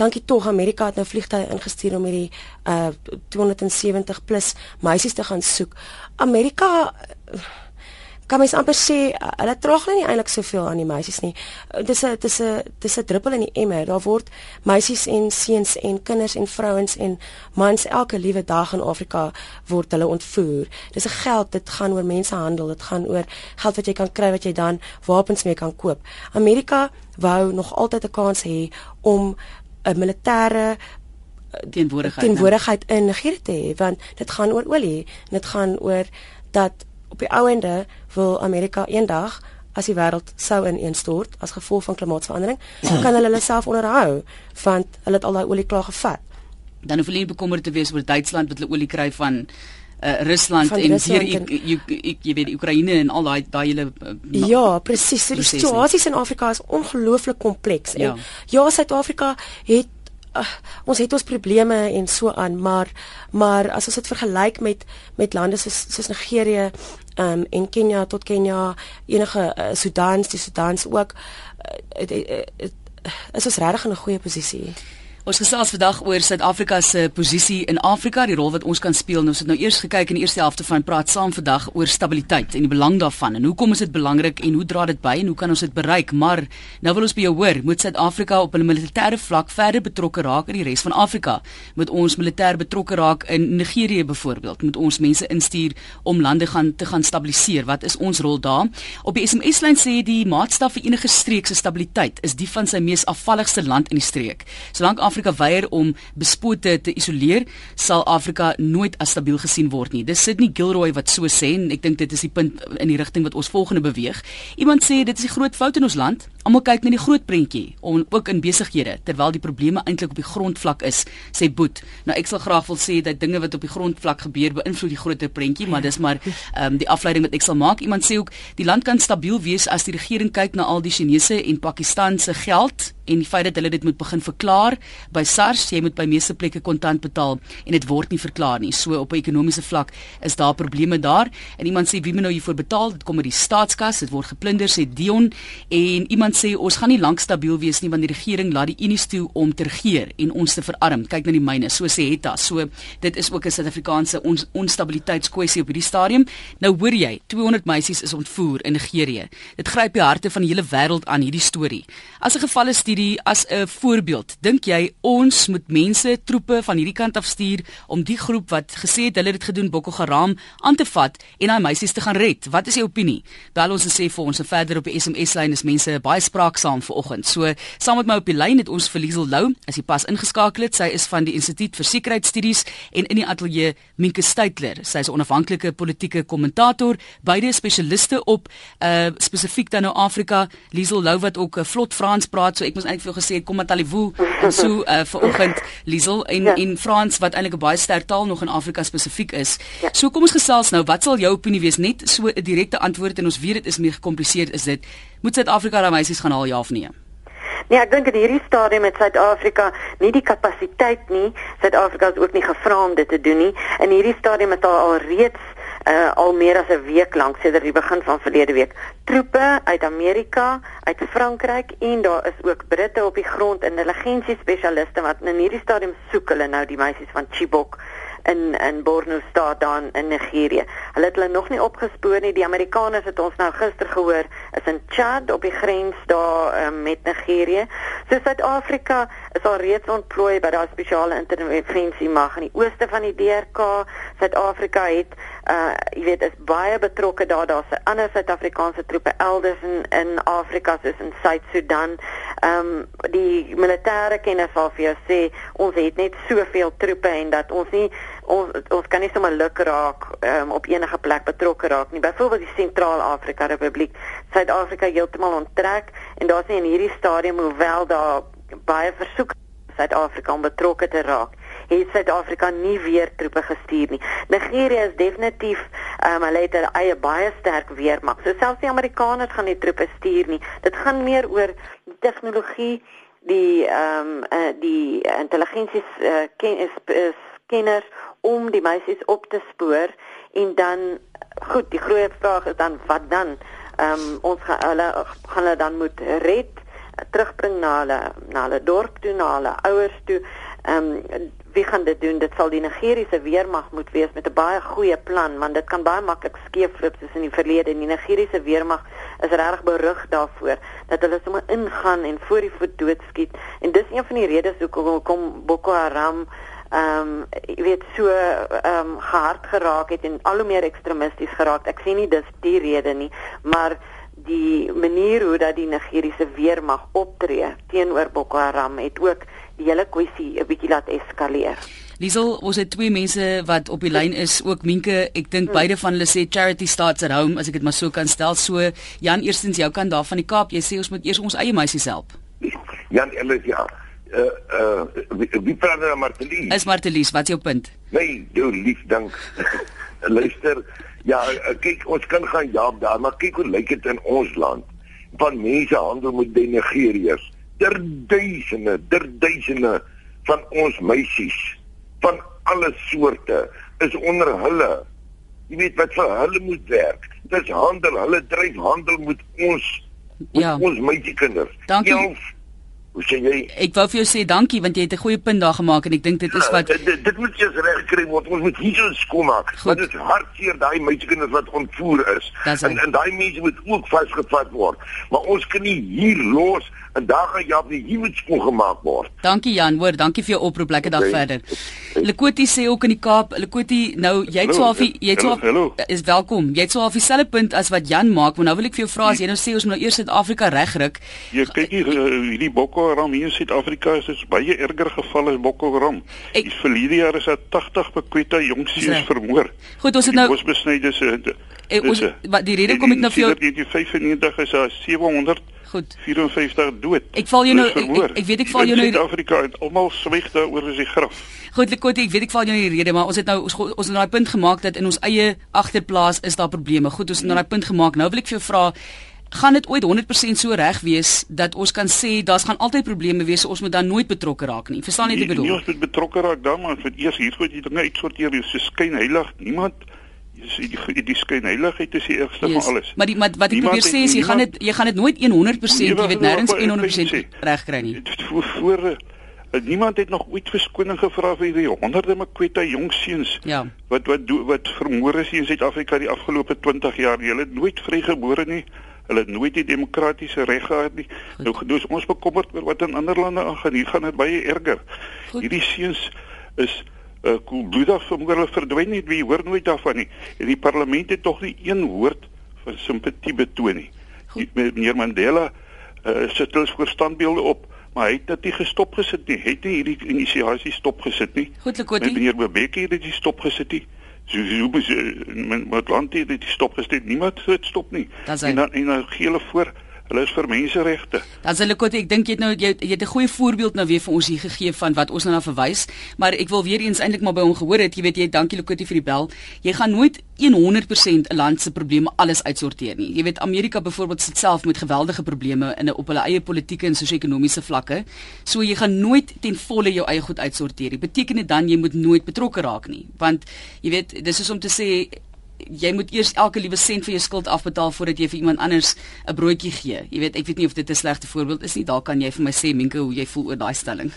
dankie tog Amerika het nou vliegtye ingestuur om hierdie uh 270 plus meisies te gaan soek. Amerika uh, kan mens amper sê hulle traag nie eintlik soveel aan die meisies nie. Dis 'n dis 'n dis 'n druppel in die emmer. Daar word meisies en seuns en kinders en vrouens en mans elke liewe dag in Afrika word hulle ontvoer. Dis 'n geld, dit gaan oor mensenhandel, dit gaan oor geld wat jy kan kry wat jy dan wapens mee kan koop. Amerika wou nog altyd 'n kans hê om 'n militêre teenwoordigheid teenwoordigheid in Nigerië te hê want dit gaan oor olie, dit gaan oor dat op die ou ende wil Amerika eendag as die wêreld sou ineenstort as gevolg van klimaatsverandering, kan hulle hulle self onderhou want hulle het al daai olie klaar gevat. Dan hoef hulle nie bekommerd te wees oor Duitsland wat hulle olie kry van uh, Rusland van en hier jy weet Oekraïne en al daai daai hele uh, Ja, presies. Die situasies in Afrika is ongelooflik kompleks en ja, ja Suid-Afrika het uh, ons het ons probleme en so aan, maar maar as ons dit vergelyk met met lande soos soos Nigerië um, en Kenia tot Kenia, enige uh, Sudan, die Sudans ook uh, het, het, het, is ons regtig in 'n goeie posisie. Ons gesels vandag oor Suid-Afrika se posisie in Afrika, die rol wat ons kan speel. Nou ons het nou eers gekyk in die eerste helfte van praat saam vandag oor stabiliteit en die belang daarvan en hoekom is dit belangrik en hoe dra dit by en hoe kan ons dit bereik? Maar nou wil ons by jou hoor, moet Suid-Afrika op 'n militêre vlak verder betrokke raak in die res van Afrika? Moet ons militêr betrokke raak in Nigerië byvoorbeeld? Moet ons mense instuur om lande gaan te gaan stabiliseer? Wat is ons rol daar? Op die SMS-lyn sê die maatstaf vir enige streek se stabiliteit is die van sy mees afvalligste land in die streek. Solank Afrika weier om bespote te isoleer, sal Afrika nooit as stabiel gesien word nie. Dis Sydney Gilroy wat so sê en ek dink dit is die punt in die rigting wat ons volgende beweeg. Iemand sê dit is die groot fout in ons land. Almal kyk na die groot prentjie om ook in besighede terwyl die probleme eintlik op die grondvlak is, sê Boet. Nou ek sal graag wil sê dat dinge wat op die grondvlak gebeur beïnvloed die groter prentjie, maar dis maar ehm um, die afleiding wat ek sal maak. Iemand sê ook die land kan stabiel wees as die regering kyk na al die Chinese en Pakistan se geld en die feit dat hulle dit moet begin verklaar by SARS, jy moet by meeste plekke kontant betaal en dit word nie verklaar nie. So op 'n ekonomiese vlak is daar probleme daar. En iemand sê wie moet nou hiervoor betaal? Dit kom uit die staatskas, dit word geplunder sê Dion en iemand sê ons gaan nie lank stabiel wees nie want die regering laat die Unies toe om te regeer en ons te verarm. Kyk na die myne, so sê Hetta. So dit is ook 'n Suid-Afrikaanse ons onstabiliteitskwessie op hierdie stadium. Nou hoor jy, 200 meisies is ontvoer in Nigerië. Dit gryp die harte van die hele wêreld aan hierdie storie. As 'n geval is studie as 'n voorbeeld. Dink jy ons moet mense, troepe van hierdie kant af stuur om die groep wat gesê het hulle het dit gedoen Boko Haram aan te vat en daai meisies te gaan red? Wat is jou opinie? Bel ons en sê vir ons en verder op die SMS lyn is mense baie spraaksaam vanoggend. So saam met my op die lyn het ons vir Liesel Lou, as jy pas ingeskakel het, sy is van die Instituut vir Sekuriteitsstudies en in die ateljee Minke Steytler. Sy is 'n onafhanklike politieke kommentator, beide spesialiste op uh spesifiek dan nou Afrika. Liesel Lou wat ook 'n uh, vlot Frans praat, so ek moet eintlik vir gesê kom met Alivu en so uh, vir oggend Liesel en ja. en Frans wat eintlik 'n baie sterk taal nog in Afrika spesifiek is. Ja. So kom ons gesels nou, wat sal jou opinie wees net so 'n direkte antwoord en ons weet dit is meer gekompliseerd is dit. Moet Suid-Afrika daai meisies gaan haal ja of nee? Nee, ek dink in hierdie stadium met Suid-Afrika nie die kapasiteit nie. Suid-Afrika is ook nie gevra om dit te doen nie. In hierdie stadium is daar al reeds uh, al meer as 'n week lank sedert die begin van verlede week troepe uit Amerika, uit Frankryk en daar is ook Britte op die grond intelligensie spesialiste wat in hierdie stadium soek hulle nou die meisies van Chibok in in Borno staat dan in Nigerië. Hulle het hulle nog nie opgespoor nie. Die Amerikaners het ons nou gister gehoor is in Chad op die grens daar um, met Nigerië. So Suid-Afrika is al reeds ontplooi by daai spesiale intervensie mag in die ooste van die DRK. Suid-Afrika het uh jy weet is baie betrokke daar daar's ander Suid-Afrikaanse troepe elders in in Afrika soos in Suid-Sudan. Ehm um, die militêre kenners sal vir jou sê ons het net soveel troepe en dat ons nie ons ons kan nie sommer luk raak um, op enige plek betrokke raak nie. Byvoorbeeld die Sentraal-Afrika Republiek, Suid-Afrika heeltemal onttrek en daar's nie in hierdie stadium hoewel daar baie versoek Suid-Afrika om betrokke te raak het Suid-Afrika nie weer troepe gestuur nie. Nigerië is definitief um, hulle het 'n eie baie sterk weermag. So selfs die Amerikaners gaan nie troepe stuur nie. Dit gaan meer oor tegnologie, die ehm um, uh, die intelligensies uh, ken is, is kenners om die meisies op te spoor en dan goed, die groot vraag is dan wat dan? Ehm um, ons gaan hulle gaan hulle dan moet red terugbring na hulle na hulle dorp toe na hulle ouers toe. Ehm um, wie gaan dit doen? Dit sal die Nigeriese weermag moet wees met 'n baie goeie plan, want dit kan baie maklik skeefloop soos in die verlede. Die Nigeriese weermag is regtig berug daarvoor dat hulle sommer ingaan en voor die voet doodskiet. En dis een van die redes hoekom kom Boko Haram ehm um, jy weet so ehm um, gehard geraak het en al hoe meer ekstremisties geraak. Ek sien nie dis die rede nie, maar die manier hoe dat die Nigeriese weermag optree teenoor Boko Haram het ook die hele kwessie 'n bietjie laat eskaleer. Liesel, ons het twee mense wat op die lyn is, ook Minke. Ek dink hmm. beide van hulle sê charity starts at home, as ek dit maar so kan stel. So Jan, eerstens jou kant daar van die Kaap, jy sê ons moet eers ons eie meisies help. Jan, Ellis, ja. Uh uh wie, wie praat nou Martelies? Is Martelies, wat is jou punt? Nee, jou lief dank. Luister, ja, uh, kyk, ons kan gaan jaag daar, maar kyk hoe lyk dit in ons land. Van mense handel met die Nigeriërs der duisende, der duisende van ons meisies van alle soorte is onder hulle. Jy weet wat vir hulle moet werk. Dis handel, hulle dryf handel met ons met ja. ons meisiekinders. Dankie. Elf, Hoe sê jy? Ek wou vir jou sê dankie want jy het 'n goeie punt daar gemaak en ek dink dit is wat ja, dit, dit moet eers reg gekry word. Ons moet hier so skoon maak. Want dit is hartseer daai meisiekinders wat ontvoer is. En en daai mense moet ook vasgevat word. Maar ons kan nie hier los en daar gaan nie hier moet skoon gemaak word. Dankie Jan, hoor, dankie vir jou oproep. Lekker dag okay. verder. Lekoti sê ook in die Kaap, Lekoti, nou jy het swaaf, jy het swaaf is welkom. Jy het swaaf dieselfde punt as wat Jan maak, maar nou wil ek vir jou vra as jy nou sê ons moet nou eers Suid-Afrika regryk. Jy kyk hier hierdie Boko Haram hier in Suid-Afrika is dit baie erger geval as Boko Haram. Ek, die verlede jaar is daar 80 bekweta jong seuns vermoor. Goed, ons het nou ons besnyde se ons wat die rede kom ek nou vir jou in 95 is daar 700 Goed. 54 dood. Ek val jou nou ek, ek, ek weet ek val jou nou in Suid-Afrika en almal swyg daaroor as die graf. Goed, Lekoti, ek weet ek val jou in die rede, maar ons het nou ons, ons het nou daai punt gemaak dat in ons eie agterplaas is daar probleme. Goed, ons het nou daai punt gemaak. Nou wil ek vir jou vra gaan dit ooit 100% so reg wees dat ons kan sê daar's gaan altyd probleme wees ons moet dan nooit betrokke raak nie. Verstaan jy wat ek bedoel? nie ons moet betrokke raak dan maar vir eers hier moet jy dinge uitsorteer jy skyn heilig niemand die, die skyn heiligheid is die eerste yes. van alles. Maar die maar wat ek probeer sê is jy gaan dit jy gaan dit nooit 100% jy weet nêrens 100% reg kry nie. voor voor eh, niemand het nog ooit verskoning gevra vir die honderde Makweta jong seuns ja. wat wat wat vermoor is in Suid-Afrika die afgelope 20 jaar. Hulle het nooit vrygebore nie Hulle het nooit die demokratiese reg gehad nie. Goed. Nou gedoos ons bekommerd oor wat in ander lande aangaan. Hier gaan dit baie erger. Goed. Hierdie seuns is uh, koelbloedig vermoor hulle verdwyn nie. Wie hoor nooit daarvan nie. En die parlement het tog nie een woord van simpatie betoon nie. Meneer Mandela uh, sit hulle voor standbeelde op maar hy het dit nie gestop gesit nie. Het nie hierdie inisiasie stop gesit nie. Goed, Lekoti. Meneer Bebeke het dit stop gesit nie. So so moet met met land hier dit stop gestel. Niemand het stop nie. En dan en dan gee hulle voor Hulle is vir menseregte. Dan sê Lekot, ek dink jy het nou jy, jy het 'n goeie voorbeeld nou weer vir ons hier gegee van wat ons nou na verwys, maar ek wil weer eens eintlik maar by hom gehoor het, jy weet jy dankie Lekot vir die bel. Jy gaan nooit 100% 'n land se probleme alles uitsorteer nie. Jy weet Amerika byvoorbeeld sit self met geweldige probleme in op hulle eie politieke en sosio-ekonomiese vlakke. So jy gaan nooit ten volle jou eie goed uitsorteer. Dit beteken dit dan jy moet nooit betrokke raak nie, want jy weet dis is om te sê jy moet eers elke liewe sent van jou skuld afbetaal voordat jy vir iemand anders 'n broodjie gee. Jy weet, ek weet nie of dit 'n slegte voorbeeld is nie. Daar kan jy vir my sê Minke hoe jy voel oor daai stelling.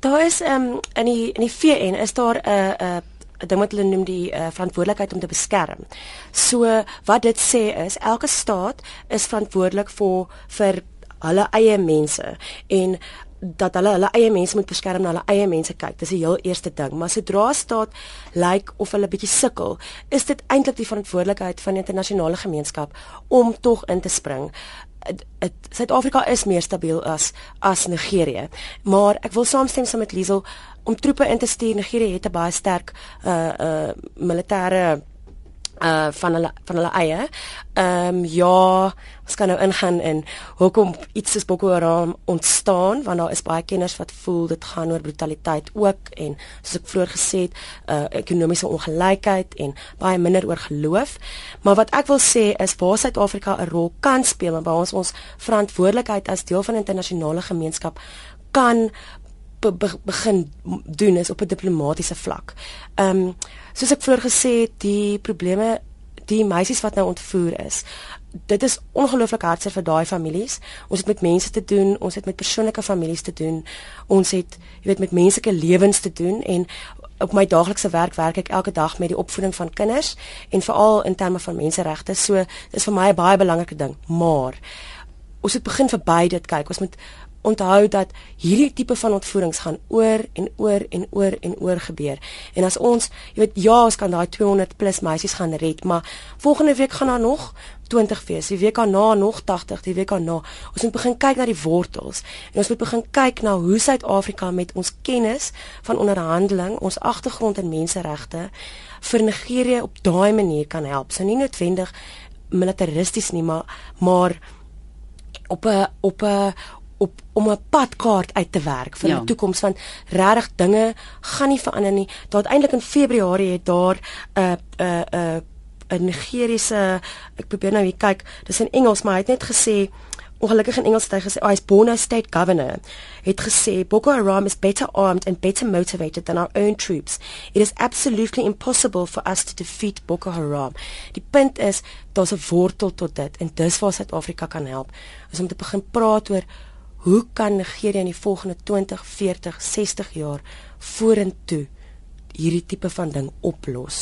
Daar is ehm um, in die in die VN is daar 'n uh, 'n uh, ding wat hulle noem die uh, verantwoordelikheid om te beskerm. So wat dit sê is elke staat is verantwoordelik vir vir hulle eie mense en dat hulle hulle eie mense moet beskerm en hulle eie mense kyk. Dis die heel eerste ding. Maar sodra staat lyk like, of hulle bietjie sukkel, is dit eintlik die verantwoordelikheid van die internasionale gemeenskap om tog in te spring. Suid-Afrika is meer stabiel as as Nigerië. Maar ek wil saamstem saam met Liesel om troepe in te stuur. Nigerië het 'n baie sterk uh uh militêre uh van hulle van hulle eie. Ehm um, ja, ons kan nou ingaan in hoekom iets soos Boko Haram ontstaan want daar is baie kenners wat voel dit gaan oor brutaliteit ook en soos ek vroeër gesê het, uh ekonomiese ongelykheid en baie minder oor geloof. Maar wat ek wil sê is waar Suid-Afrika 'n rol kan speel en waar ons ons verantwoordelikheid as deel van internasionale gemeenskap kan be, be, begin doen is op 'n diplomatisiese vlak. Ehm um, soos ek vroeër gesê het, die probleme die meisies wat nou ontvoer is. Dit is ongelooflik hartseer vir daai families. Ons het met mense te doen, ons het met persoonlike families te doen. Ons het, jy weet, met menslike lewens te doen en op my daaglikse werk werk ek elke dag met die opvoeding van kinders en veral in terme van menseregte. So dis vir my 'n baie belangrike ding, maar ons moet begin verby dit kyk. Ons moet onthou dat hierdie tipe van ontvoerings gaan oor en oor en oor en oor gebeur. En as ons, jy weet, ja, ons kan daai 200 plus meisies gaan red, maar volgende week gaan daar nog 20 wees. Die week daarna nog 80, die week daarna. Ons moet begin kyk na die wortels en ons moet begin kyk na hoe Suid-Afrika met ons kennis van onderhandeling, ons agtergrond in menseregte vir Nigerië op daai manier kan help. So nie noodwendig militaristies nie, maar maar op 'n op 'n op om 'n padkaart uit te werk vir ja. die toekoms want regtig dinge gaan nie verander nie. Daar uiteindelik in Februarie het daar 'n uh, 'n uh, 'n uh, 'n Nigeriese ek probeer nou hier kyk, dis in Engels, maar hy het net gesê ongelukkig in Engels het hy gesê oh, hy's Borno State Governor het gesê Boko Haram is better armed and better motivated than our own troops. It is absolutely impossible for us to defeat Boko Haram. Die punt is daar's 'n wortel tot dit en dis waar Suid-Afrika kan help. Ons moet begin praat oor hoe kan Nigerië in die volgende 20, 40, 60 jaar vorentoe hierdie tipe van ding oplos?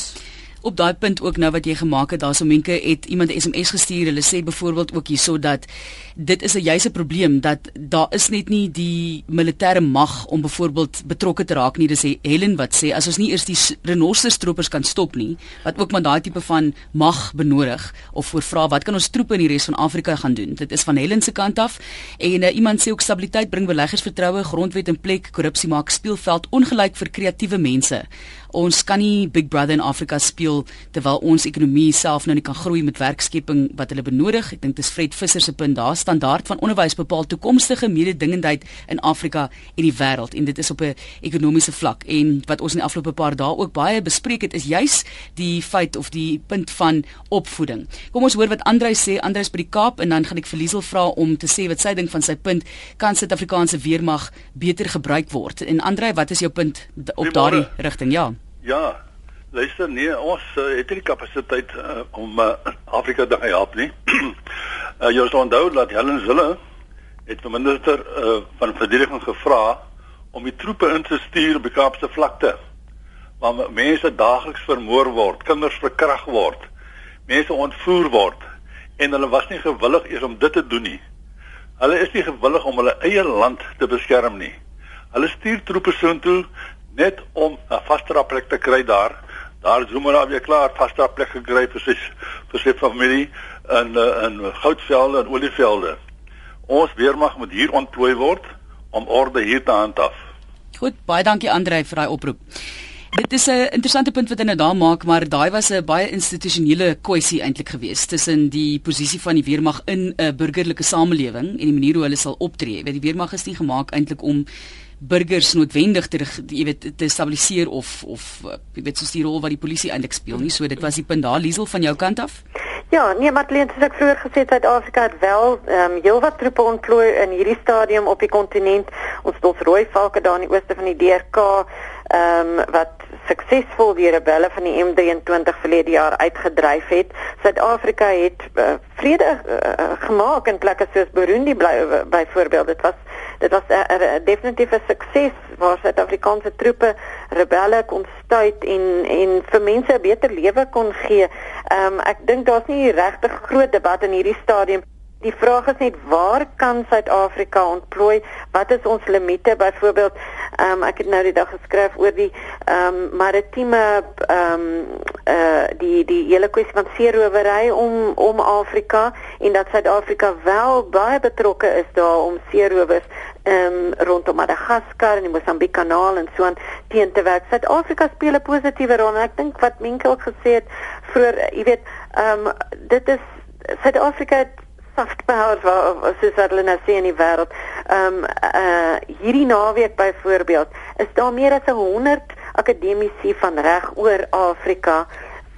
Op daai punt ook nou wat jy gemaak het, daarso menke het iemand 'n SMS gestuur. Hulle sê byvoorbeeld ook hierso dat dit is 'n juise probleem dat daar is net nie die militêre mag om byvoorbeeld betrokke te raak nie. Dis Helen wat sê as ons nie eers die renosterstroopers kan stop nie, wat ook maar daai tipe van mag benodig of voorvra wat kan ons troepe in die res van Afrika gaan doen? Dit is van Helen se kant af. En uh, iemand sê ook stabiliteit bring beleggers vertroue, grondwet in plek, korrupsie maak speelveld ongelyk vir kreatiewe mense. Ons kan nie Big Brother in Afrika speel terwyl ons ekonomie self nou nie kan groei met werkskepping wat hulle benodig. Ek dink dis Fred Visser se punt. Daar standaard van onderwys bepaal toekomstige mededingendheid in Afrika en die wêreld en dit is op 'n ekonomiese vlak. En wat ons in die afgelope paar dae ook baie bespreek het is juis die feit of die punt van opvoeding. Kom ons hoor wat Andrei sê. Andrei is by die Kaap en dan gaan ek vir Liesel vra om te sê wat sy dink van sy punt kan Suid-Afrikaanse weermag beter gebruik word. En Andrei, wat is jou punt op daardie rigting? Ja. Ja, luister nee, ons uh, het die kapasiteit uh, om uh, Afrika te help nie. uh, jy sal onthou dat Helen Zille het die minister uh, van verdediging gevra om die troepe in te stuur op die Kaapse vlakte waar mense daagliks vermoor word, kinders verkragt word, mense ontvoer word en hulle was nie gewillig eers om dit te doen nie. Hulle is nie gewillig om hulle eie land te beskerm nie. Hulle stuur troepe soontoe net om 'n vaste plek te kry daar. Daar is Zuma weer klaar vaste plek gekry vir sy vir sy familie in eh, in goudvelde en olievelde. Ons weermag moet hier ontplooi word om orde hier te handhaaf. Goed, baie dankie Andrei vir daai oproep. Dit is 'n interessante punt wat nou daar maak, maar daai was 'n baie institusionele kwessie eintlik geweest tussen die posisie van die weermag in 'n burgerlike samelewing en die manier hoe hulle sal optree. Want die weermag is nie gemaak eintlik om burgers noodwendig te jy weet te stabiliseer of of jy weet soos die rol wat die polisie eintlik speel nie so dit was die punt daar Liesel van jou kant af Ja nee Madeleine soos ek vroeër gesê het Suid-Afrika het wel ehm um, heelwat troepe ontplooi in hierdie stadium op die kontinent ons het ons rooi valke daar in die ooste van die DRK ehm um, wat suksesvol die rebelle van die M23 verlede jaar uitgedryf het. Suid-Afrika het uh, vrede uh, gemaak in plekke soos Burundi byvoorbeeld. Dit was dit was 'n uh, definitiewe sukses waar Suid-Afrikaanse troepe rebelle kon stuit en en vir mense 'n beter lewe kon gee. Ehm um, ek dink daar's nie regtig groot debat in hierdie stadium Die vraag is net waar kan Suid-Afrika ontplooi? Wat is ons limite? Byvoorbeeld, ehm um, ek het nou die dag geskryf oor die ehm um, maritieme ehm um, eh uh, die die hele kwessie van seerowery om om Afrika en dat Suid-Afrika wel baie betrokke is daar om seerowers ehm um, rondom Madagaskar en die Mosambiek-kanaal en so aan teen te werk. Suid-Afrika speel 'n positiewe rol en ek dink wat Menke ook gesê het vir jy weet ehm um, dit is Suid-Afrika soft power soos wat hulle nou sê in die wêreld. Ehm um, uh hierdie naweek byvoorbeeld is daar meer as 100 akademici van reg oor Afrika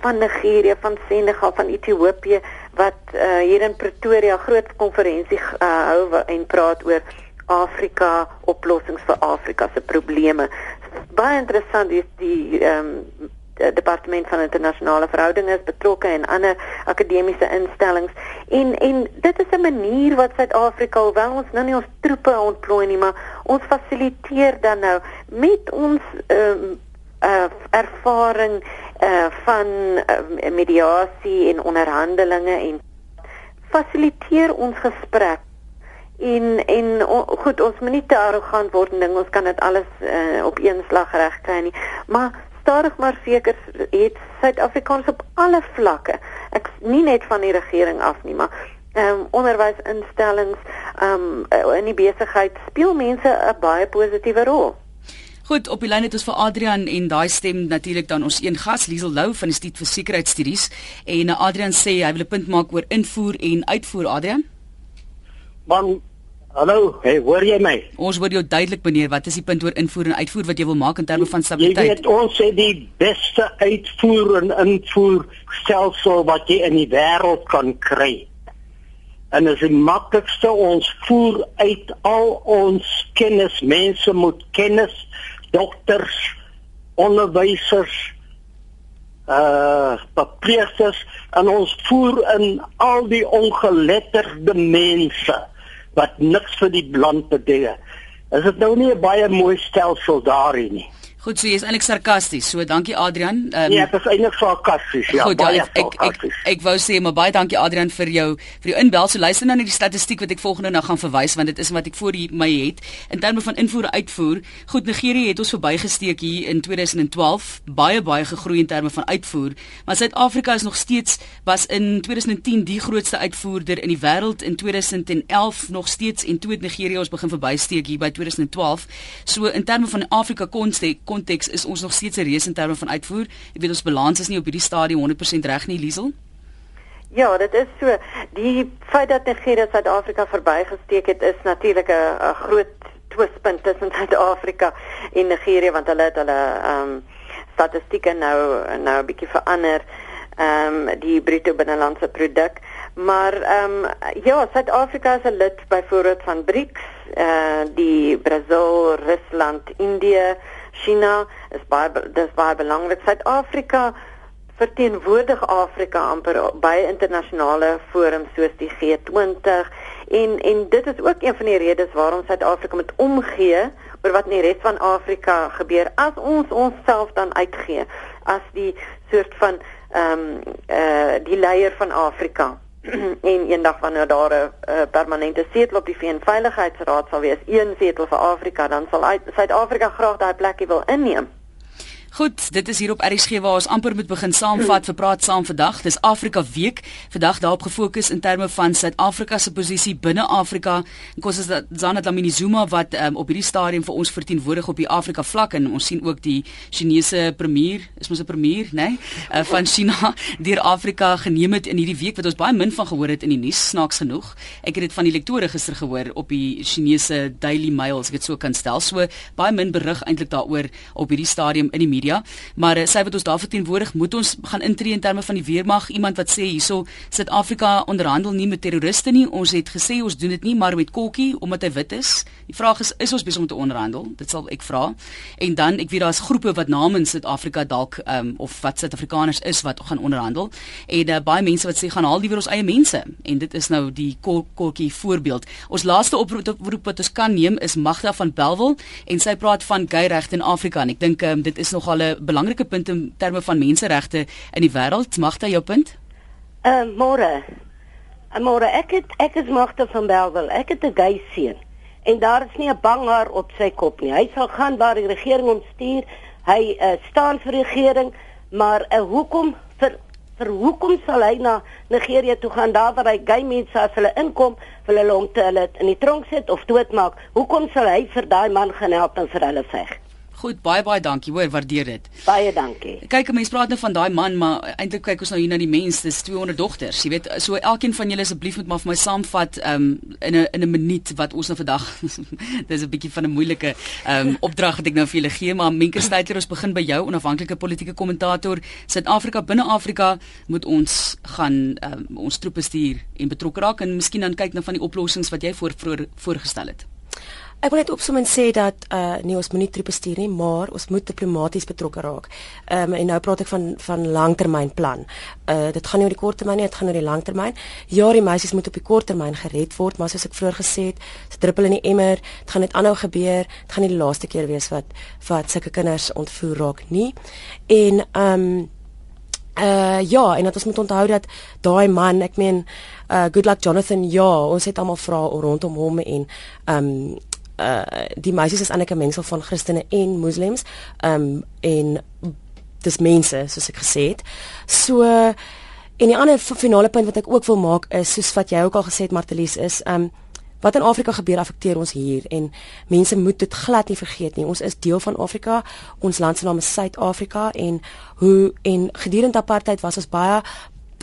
van Nigerië, van Senegal, van Ethiopië wat uh hier in Pretoria groot konferensie uh, hou en praat oor Afrika oplossings vir Afrika se probleme. Baie interessant is die ehm um, departement van internasionale verhoudinge is betrokke en ander akademiese instellings en en dit is 'n manier wat Suid-Afrika hoewel ons nou nie ons troepe ontplooi nie maar ons fasiliteer dan nou met ons um, uh, ervaring uh, van uh, mediasie en onderhandelinge en fasiliteer ons gesprek en en o, goed ons moet nie te arrogant word en ding ons kan dit alles uh, op een slag regkry nie maar stadig maar seker het Suid-Afrikaans op alle vlakke. Ek nie net van die regering af nie, maar ehm um, onderwysinstellings ehm um, in die besigheid speel mense 'n baie positiewe rol. Goed, op die lyn het ons vir Adrian en daai stem natuurlik dan ons een gas Liesel Lou van die Instituut vir Sekuriteitsstudies en uh, Adrian sê hy wil 'n punt maak oor invoer en uitvoer Adrian. Man Hallo, hey, hoor jy my? Ons hoor jou duidelik meneer, wat is die punt oor invoer en uitvoer wat jy wil maak in terme van stabiliteit? Jy weet ons het die beste uitvoer en invoer stelsel wat jy in die wêreld kan kry. En dit is die maklikste ons voer uit al ons kennis, mense moet kennis, dokters, onderwysers uh papiers en ons voer in al die ongeletterde mense wat niks vir die land beteken. Is dit nou nie 'n baie mooi stelsel daarin nie? Goed, so jy is eintlik sarkasties. So dankie Adrian. Um, nee, ek is eintlik sarkasties. Ja, goed, baie ja, ek, ek, ek ek wou sê maar baie dankie Adrian vir jou vir jou inbel. So luister nou na die statistiek wat ek volgende nou gaan verwys want dit is wat ek voor die, my het in terme van invoer uitvoer. Goed, Nigerië het ons verbygesteek hier in 2012, baie baie gegroei in terme van uitvoer, maar Suid-Afrika is nog steeds was in 2010 die grootste uitvoerder in die wêreld in 2011 nog steeds en toe het Nigerië ons begin verbysteek hier by 2012. So in terme van Afrika konste konteks is ons nog steeds 'n reus in terme van uitvoer. Jy weet ons balans is nie op hierdie stadium 100% reg nie, Liesel. Ja, dit is so. Die feit dat Nigeria Suid-Afrika verbygesteek het, is natuurlik 'n groot twispunt tussen Suid-Afrika en Nigeria want hulle het hulle ehm um, statistieke nou nou 'n bietjie verander. Ehm um, die bruto binnelandse produk. Maar ehm um, ja, Suid-Afrika is 'n lid byvoorbeeld van BRICS, eh uh, die Brasil, Rusland, Indië, China is baie dis baie belangrik. Suid-Afrika verteenwoordig Afrika amper by internasionale forums soos die G20 en en dit is ook een van die redes waarom Suid-Afrika moet omgee oor wat in die res van Afrika gebeur as ons onsself dan uitgee as die soort van ehm um, eh uh, die leier van Afrika. en eendag wanneer daar 'n uh, permanente setel op die VN Veiligheidsraad sal wees, een setel vir Afrika, dan sal Suid-Afrika graag daai plekie wil inneem. Goed, dit is hier op RSG waar ons amper moet begin saamvat vir praat saam vandag. Dis Afrika Week. Vandag daarop gefokus in terme van Suid-Afrika se posisie binne Afrika. Kos is dat Zana Dlamini Zuma wat um, op hierdie stadium vir ons verteenwoordig op die Afrika vlak en ons sien ook die Chinese premier, is mos 'n premier, né, nee, uh, van China deur Afrika geneem het in hierdie week wat ons baie min van gehoor het in die nuus snaaks genoeg. Ek het dit van die lektore gister gehoor op die Chinese Daily Mail, as ek dit so kan stel. So baie min berig eintlik daaroor op hierdie stadium in die media, maar uh, sy wat ons daar verteenwoordig, moet ons gaan intree in terme van die weermag. Iemand wat sê hierso Suid-Afrika onderhandel nie met terroriste nie. Ons het gesê ons doen dit nie, maar met Kokkie omdat hy wit is. Die vraag is is ons besig om te onderhandel? Dit sal ek vra. En dan ek weet daar's groepe wat namens Suid-Afrika dalk um, of wat Suid-Afrikaners is wat gaan onderhandel. En uh, baie mense wat sê gaan haal die weer ons eie mense. En dit is nou die Kokkie voorbeeld. Ons laaste oproep wat ons kan neem is Magda van Belwel en sy praat van gay regte in Afrika en ek dink um, dit is nog nogal 'n belangrike punt in terme van menseregte in die wêreld. Magda, jou punt? Uh môre. Uh, môre, ek het ek is Magda van Belwel. Ek het 'n gay seun en daar is nie 'n bang haar op sy kop nie. Hy sal gaan waar die regering hom stuur. Hy uh, staan vir die regering, maar uh, hoekom vir vir hoekom sal hy na Nigerië toe gaan daar waar hy gay mense as hulle inkom, wil hulle hom te hulle in die tronk sit of doodmaak? Hoekom sal hy vir daai man gaan help en vir hulle veg? Goed, baie baie dankie. Hoor, waardeer dit. Baie dankie. Kyk, mense praat nou van daai man, maar eintlik kyk ons nou hier na die mens. Dis 200 dogters. Jy weet, so elkeen van julle asseblief moet maar vir my saamvat um in 'n in 'n minuut wat ons nou vandag dis 'n bietjie van 'n moeilike um opdrag wat ek nou vir julle gee, maar Menker Steytler, ons begin by jou, onafhanklike politieke kommentator. Suid-Afrika binne Afrika moet ons gaan um, ons troepe stuur en betrokke raak en miskien dan kyk na van die oplossings wat jy voor, voor voorgestel het. Ek wil net opsom en sê dat uh nee ons moenie troepe stuur nie, maar ons moet diplomaties betrokke raak. Ehm um, en nou praat ek van van langtermynplan. Uh dit gaan nie oor die korttermyn nie, dit gaan oor die langtermyn. Ja, die meisies moet op die korttermyn gered word, maar soos ek vroeër gesê het, se druppel in die emmer, dit gaan net aanhou gebeur. Dit gaan nie die laaste keer wees wat wat sulke kinders ontvoer raak nie. En ehm um, Uh ja, en dat ons moet onthou dat daai man, ek meen uh good luck Jonathan, ja, ons het almal vra rondom hom en um, uh die meisies is eintlik 'n mengsel van Christene en Moslems. Um en dis mense soos ek gesê het. So en die ander finale punt wat ek ook wil maak is soos wat jy ook al gesê het Martelies is um wat in Afrika gebeur affekteer ons hier en mense moet dit glad nie vergeet nie. Ons is deel van Afrika. Ons land se naam is Suid-Afrika en hoe en gedurende apartheid was ons baie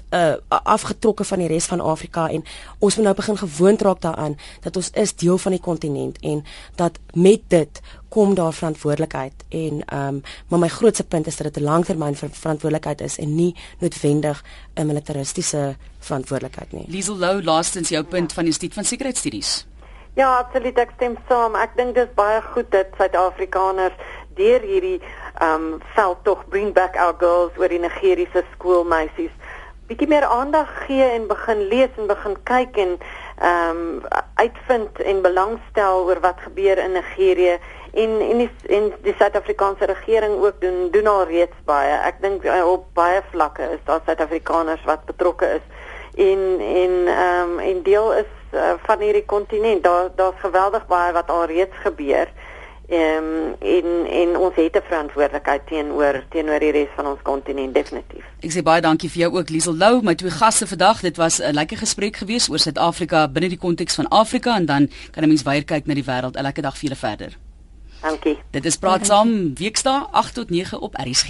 uh, afgetrokke van die res van Afrika en ons moet nou begin gewoond raak daaraan dat ons is deel van die kontinent en dat met dit kom daar verantwoordelikheid en ehm um, maar my grootste punt is dat dit 'n langtermyn ver verantwoordelikheid is en nie noodwendig 'n militaristiese verantwoordelikheid nie. Liesel Lou laastens jou punt van die Instituut van Sekuriteitsstudies. Ja, absoluut ek stem saam. Ek dink dit is baie goed dat Suid-Afrikaners deur hierdie ehm um, veld tog bring back our girls oor die Nigeriese skoolmeisies bietjie meer aandag gee en begin lees en begin kyk en ehm um, uitvind en belangstel oor wat gebeur in Nigerië en en die, en die Suid-Afrikaanse regering ook doen doen al reeds baie. Ek dink uh, op baie vlakke is daar Suid-Afrikaners wat betrokke is en en ehm um, en deel is uh, van hierdie kontinent. Daar daar's geweldig baie wat al reeds gebeur. Ehm um, en en ons het 'n verantwoordelikheid teenoor teenoor die res van ons kontinent definitief. Ek sê baie dankie vir jou ook Liesel Lou, my twee gaste vandag. Dit was 'n lekker gesprek geweest oor Suid-Afrika binne die konteks van Afrika en dan kan 'n mens weer kyk na die wêreld. 'n Lekker dag vir julle verder. Dankie. Dit is praat saam weksdae 8 tot 9 op RSG.